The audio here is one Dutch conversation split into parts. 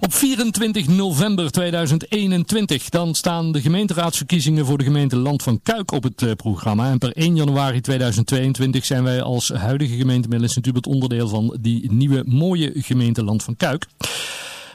Op 24 november 2021 dan staan de gemeenteraadsverkiezingen voor de gemeente Land van Kuik op het uh, programma. En per 1 januari 2022 zijn wij als huidige gemeente Middellandse onderdeel van die nieuwe mooie gemeente Land van Kuik.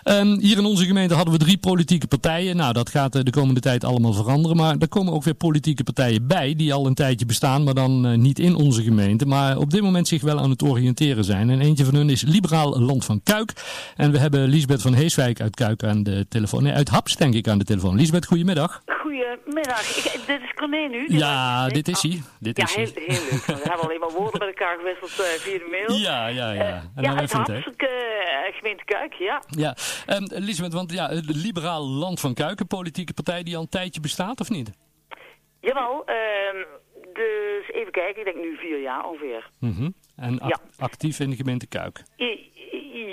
Um, hier in onze gemeente hadden we drie politieke partijen. Nou, dat gaat uh, de komende tijd allemaal veranderen. Maar er komen ook weer politieke partijen bij die al een tijdje bestaan, maar dan uh, niet in onze gemeente. Maar op dit moment zich wel aan het oriënteren zijn. En eentje van hun is Liberaal Land van Kuik. En we hebben Liesbeth van Heeswijk uit Kuik aan de telefoon. Nee, uit Haps denk ik aan de telefoon. Liesbeth, goedemiddag. Goedemiddag. Ik, dit is Corné nu? ja, dit is hij. Dit ja, is heel, heel leuk. We hebben alleen maar woorden met elkaar gewisseld uh, via de mail. Ja, ja, ja. Uh, ja, uit Haps, gemeente Kuik, ja. Ja, um, Elisabeth, want ja, het liberaal Land van Kuiken, politieke partij die al een tijdje bestaat, of niet? Jawel, uh, dus even kijken, ik denk nu vier jaar ongeveer. Mm -hmm. En act ja. actief in de gemeente Kuik?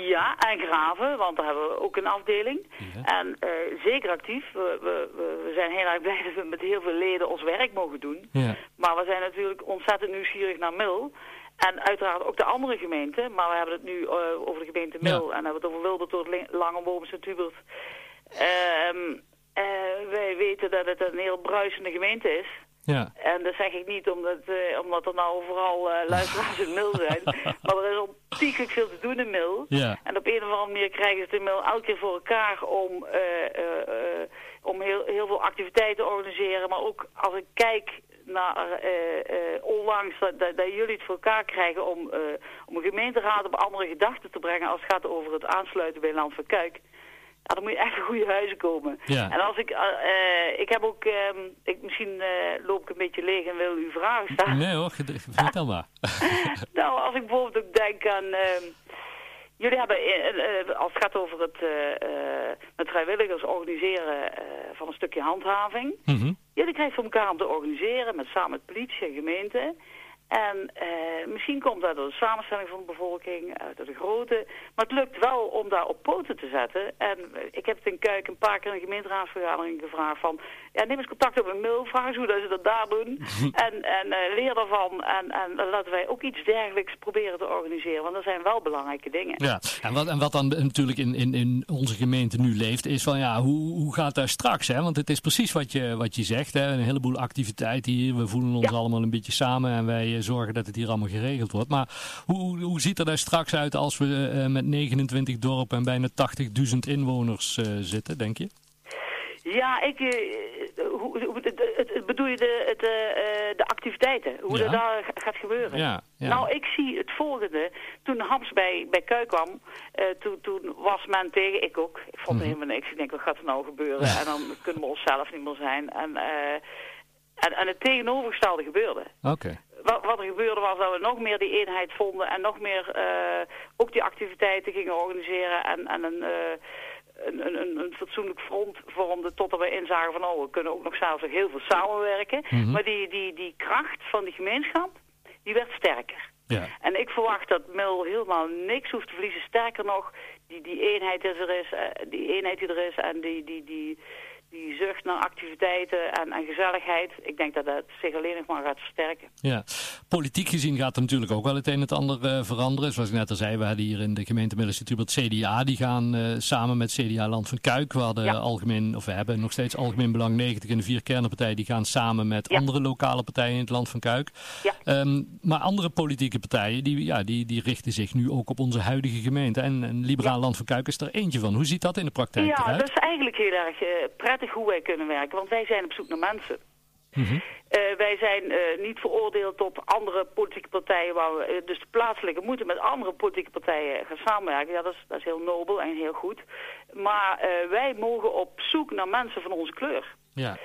Ja, en Graven, want daar hebben we ook een afdeling. Ja. En uh, zeker actief. We, we, we, zijn heel erg blij dat we met heel veel leden ons werk mogen doen. Ja. Maar we zijn natuurlijk ontzettend nieuwsgierig naar Mil. En uiteraard ook de andere gemeenten. Maar we hebben het nu uh, over de gemeente Mil. Ja. En hebben het over Wildertoort, Langenboom, Sint-Hubert. Uh, wij weten dat het een heel bruisende gemeente is. Ja. En dat zeg ik niet omdat, uh, omdat er nou vooral uh, luisteraars in Mil zijn. maar er is ontiegelijk veel te doen in Mil. Ja. En op een of andere manier krijgen ze in Mil elke keer voor elkaar om, uh, om heel, heel veel activiteiten te organiseren. Maar ook als ik kijk naar onlangs dat, dat, dat, jullie het voor elkaar krijgen om, om een gemeenteraad op andere gedachten te brengen als het gaat over het aansluiten bij Land van Kuik. Ja, dan moet je echt een goede huizen komen. Ja. En als ik, uh, ik heb ook, uh, ik, misschien uh, loop ik een beetje leeg en wil u vragen stellen. Nee hoor, vertel maar. nou, als ik bijvoorbeeld ook denk aan, ehm, jullie hebben, als het gaat over het met vrijwilligers organiseren van een stukje handhaving. Mm -hmm. Jullie krijgen voor elkaar om te organiseren met samen met politie en gemeente. En uh, misschien komt dat door de samenstelling van de bevolking, uit de grootte. Maar het lukt wel om daar op poten te zetten. En ik heb het in Kuik een paar keer in een gemeenteraadsvergadering gevraagd van... Ja, neem eens contact op een mail, vraag eens hoe dat ze dat daar doen. en en uh, leer daarvan. En, en laten wij ook iets dergelijks proberen te organiseren. Want dat zijn wel belangrijke dingen. Ja, en wat, en wat dan natuurlijk in, in, in onze gemeente nu leeft... is van ja, hoe, hoe gaat dat straks? Hè? Want het is precies wat je, wat je zegt. Hè? Een heleboel activiteit hier. We voelen ons ja. allemaal een beetje samen en wij zorgen dat het hier allemaal geregeld wordt. Maar hoe, hoe ziet er daar straks uit als we uh, met 29 dorpen en bijna 80.000 inwoners uh, zitten, denk je? Ja, ik, het, het, bedoel je de, het, de activiteiten, hoe ja. dat daar gaat gebeuren? Ja, ja. Nou, ik zie het volgende. Toen Hams bij, bij Kuik kwam, toen, toen was men tegen, ik ook. Ik vond mm -hmm. helemaal niks. Ik denk, wat gaat er nou gebeuren? en dan kunnen we onszelf niet meer zijn. En, en, en het tegenovergestelde gebeurde. Oké. Okay wat, wat, er gebeurde was dat we nog meer die eenheid vonden en nog meer uh, ook die activiteiten gingen organiseren en, en een, uh, een, een, een, fatsoenlijk front vormden totdat we inzagen van oh, we kunnen ook nog zelfs nog heel veel samenwerken. Mhm. Mm -hmm. Maar die, die, die kracht van die gemeenschap, die werd sterker. Ja. En ik verwacht dat Mil helemaal niks hoeft te verliezen. Sterker nog, die, die eenheid die er is, uh, die eenheid die er is en die, die, die, die zucht naar activiteiten en, en gezelligheid. Ik denk dat dat zich alleen nog maar gaat versterken. Ja, politiek gezien gaat er natuurlijk ook wel het een en het ander uh, veranderen. Zoals ik net al zei, we hadden hier in de gemeente het CDA. Die gaan uh, samen met CDA Land van Kuik. We hadden ja. algemeen, of we hebben nog steeds Algemeen Belang 90 en de vier kernenpartijen. Die gaan samen met ja. andere lokale partijen in het Land van Kuik. Ja. Um, maar andere politieke partijen, die, ja, die, die richten zich nu ook op onze huidige gemeente. En, en Liberaal Land van Kuik is er eentje van. Hoe ziet dat in de praktijk ja, eruit? dat is eigenlijk heel erg uh, prettig hoe wij kunnen werken. Want wij zijn op zoek naar mensen. Mm -hmm. uh, wij zijn uh, niet veroordeeld op andere politieke partijen. Waar we, uh, dus de plaatselijke moeten met andere politieke partijen gaan samenwerken. Ja, dat is, dat is heel nobel en heel goed. Maar wij mogen op zoek naar mensen van onze kleur. Ja.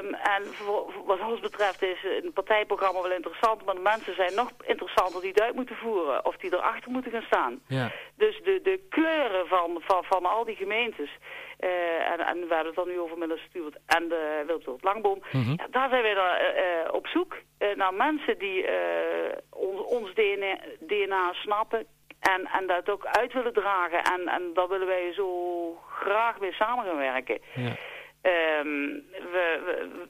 Um, en voor, wat ons betreft is een partijprogramma wel interessant, maar de mensen zijn nog interessanter die het uit moeten voeren of die erachter moeten gaan staan. Ja. Dus de, de kleuren van, van, van al die gemeentes, uh, en, en we hebben het dan nu over Middelstuurt en de Wildtoort Langboom, mm -hmm. ja, daar zijn wij dan uh, op zoek naar mensen die ons, ons DNA, DNA snappen, en, en dat ook uit willen dragen. En, en daar willen wij zo graag mee samen gaan werken. Ja. Um, we, we,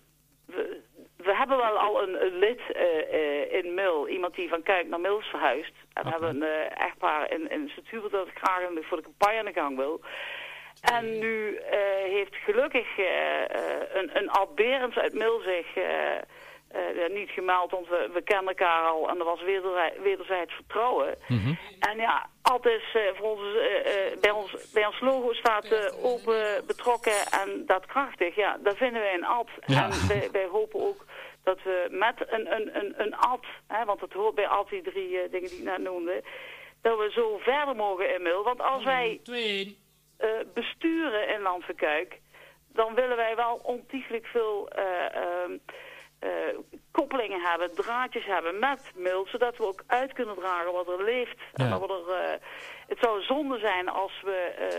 we, we hebben wel al een, lid in Mil, iemand die van Kuik naar Mil is verhuisd. En we hebben een echtpaar in, in Sint-Hubert dat ik graag voor de campagne aan de gang wil. En nu heeft gelukkig een, een Ad Berends uit Mil zich uh, niet gemeld, want we, we kennen elkaar al en er was wederzijds vertrouwen. Mhm. En ja, altijd uh, voor ons, uh, bij, ons, bij ons logo staat open, betrokken en daadkrachtig. Ja, dat vinden wij een ad. En wij, wij, hopen ook dat we met een, een, een, een ad, hè, want het hoort bij ad die drie dingen die ik net noemde, dat we zo verder mogen inmiddels. Want als wij besturen in Landverkuik, dan willen wij wel ontiegelijk veel... Ehm, uh, koppelingen hebben, draadjes hebben met mail, zodat we ook uit kunnen dragen wat er leeft. En dat we er, uh, het zou zonde zijn als we,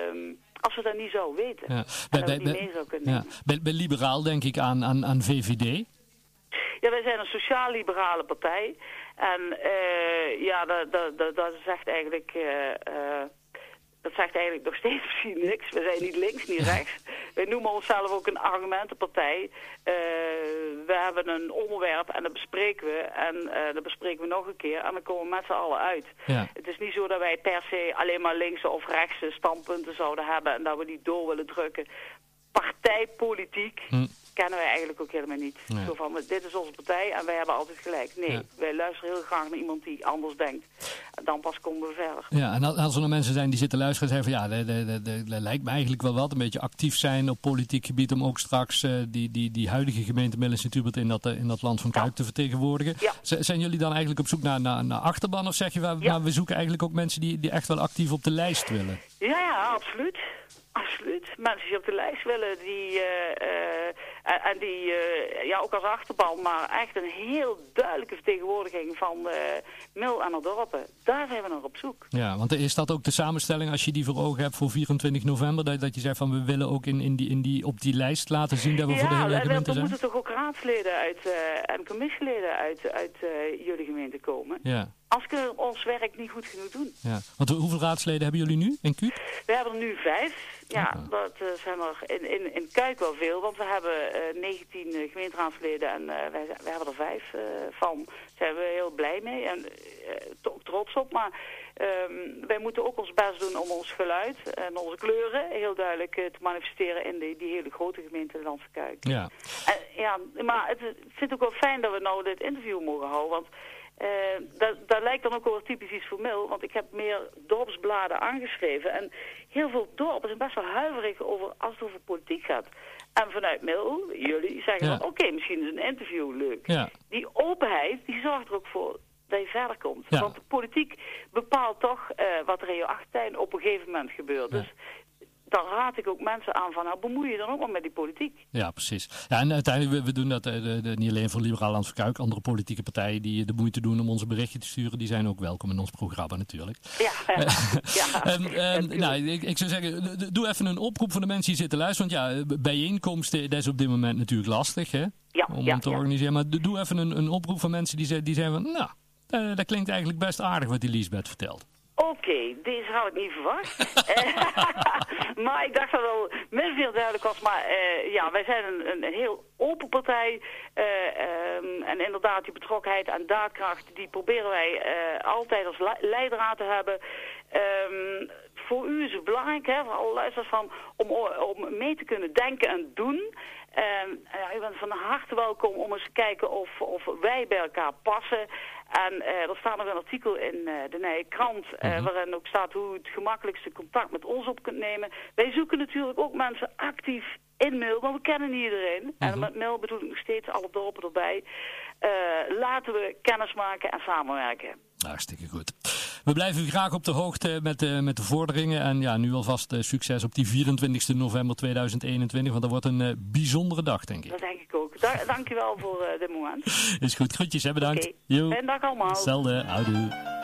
um, als we dat niet zo weten. Ja. Bij, bij, mee zou kunnen ja. bij, bij, liberaal denk ik aan, aan, aan VVD. Ja, wij zijn een sociaal-liberale partij. En uh, ja, dat, dat, dat, dat zegt eigenlijk dat zegt eigenlijk nog steeds misschien niks. We zijn niet links, niet rechts. Wij noemen onszelf ook een argumentenpartij. Uh, we hebben een onderwerp en dat bespreken we. En uh, dat bespreken we nog een keer. En dan komen we met z'n allen uit. Ja. Het is niet zo dat wij per se alleen maar linkse of rechtse standpunten zouden hebben. En dat we die door willen drukken. Partijpolitiek. Hm kennen wij eigenlijk ook helemaal niet. Zo van, dit is onze partij en wij hebben altijd gelijk. Nee, wij luisteren heel graag naar iemand die anders denkt. Dan pas komen we verder. Ja, en als er nog mensen zijn die zitten luisteren en zeggen van... ja, dat lijkt me eigenlijk wel wat. Een beetje actief zijn op politiek gebied... om ook straks uh, die, die, die huidige gemeente Midden in dat, eh, in dat land van Kuik te vertegenwoordigen. Zijn jullie dan eigenlijk op zoek naar, naar, naar achterban? Of zeg je, maar we zoeken eigenlijk ook mensen die, die echt wel actief op de lijst willen? Ja, ja, absoluut. Absoluut. Mensen die op de lijst willen, die, uh, en die ja, ook als achterban, maar echt een heel duidelijke vertegenwoordiging van uh, Mil en de dorpen. Daar zijn we nog op zoek. Ja, want is dat ook de samenstelling als je die voor ogen hebt voor 24 november? Dat, dat je zegt van we willen ook in, in die, in die, op die lijst laten zien dat we voor de hele gemeente zijn? Ja, er moeten toch ook raadsleden uit, en commissieleden uit, uit jullie gemeente komen? Ja. Als we ons werk niet goed genoeg doen. Ja. Want hoeveel raadsleden hebben jullie nu in Kuip? We hebben er nu vijf. Ja, dat uh, zijn er in, in, in Kuik wel veel, want we hebben uh, 19 uh, gemeenteraadsleden en uh, wij, wij hebben er vijf van. Daar zijn we heel blij mee en ook trots op. Maar um, wij moeten ook ons best doen om ons geluid en onze kleuren heel duidelijk te manifesteren in die, die hele grote gemeente Landse Kuik. Ja. En, ja, maar het, ik vind het ook wel fijn dat we nou dit interview mogen houden, want... Uh, dat, lijkt dan ook wel typisch iets voor Mil, want ik heb meer dorpsbladen aangeschreven. En heel veel dorpen zijn best wel huiverig over als het over politiek gaat. En vanuit Mil, jullie zeggen van oké, misschien is een interview leuk. Ja. Die openheid, die zorgt er ook voor dat je verder komt. Want de politiek bepaalt toch uh, wat er in je achtertuin op een gegeven moment gebeurt. Dus dan raad ik ook mensen aan van, nou bemoei je dan ook wel met die politiek. Ja, precies. Ja, en uiteindelijk, we, we doen dat uh, de, niet alleen voor Liberaal Landsverkuik, andere politieke partijen die de moeite doen om onze berichtje te sturen, die zijn ook welkom in ons programma natuurlijk. Ja, ja. en, nou, ik, ik, zou zeggen, doe even een oproep voor de mensen die zitten luisteren, want ja, bijeenkomsten, dat is op dit moment natuurlijk lastig, hè? Ja, om te organiseren. Maar doe even een, een oproep van mensen die, die zeggen van, nou, uh, dat klinkt eigenlijk best aardig wat die Liesbeth vertelt. Oké, deze had ik niet verwacht. maar ik dacht dat het wel min veel duidelijk was. Maar uh, ja, wij zijn een, een, heel open partij. Uh, um, en inderdaad, die betrokkenheid en daadkracht, die proberen wij uh, altijd als leidraad te hebben. Um, voor u is het belangrijk, hè, voor alle luisteraars, van, om, om mee te kunnen denken en doen. Ja, u bent van harte welkom om eens te kijken of, of wij bij elkaar passen. En uh, er staat nog een artikel in uh, de Nije Krant... Uh, waarin ook staat hoe u het gemakkelijkste contact met ons op kunt nemen. Wij zoeken natuurlijk ook mensen actief in mail, want we kennen niet iedereen. -huh. En met mail bedoel ik nog steeds alle dorpen erbij. laten we kennis maken en samenwerken. Hartstikke goed. We blijven u graag op de hoogte met de, met de vorderingen. En ja, nu alvast uh, succes op die 24 november 2021. Want dat wordt een uh, bijzondere dag, denk ik. Dat denk ik ook. Da dankjewel voor uh, dit moment. Is goed. Groetjes, hè. Bedankt. Okay. dag allemaal. Hetzelfde. Houdoe.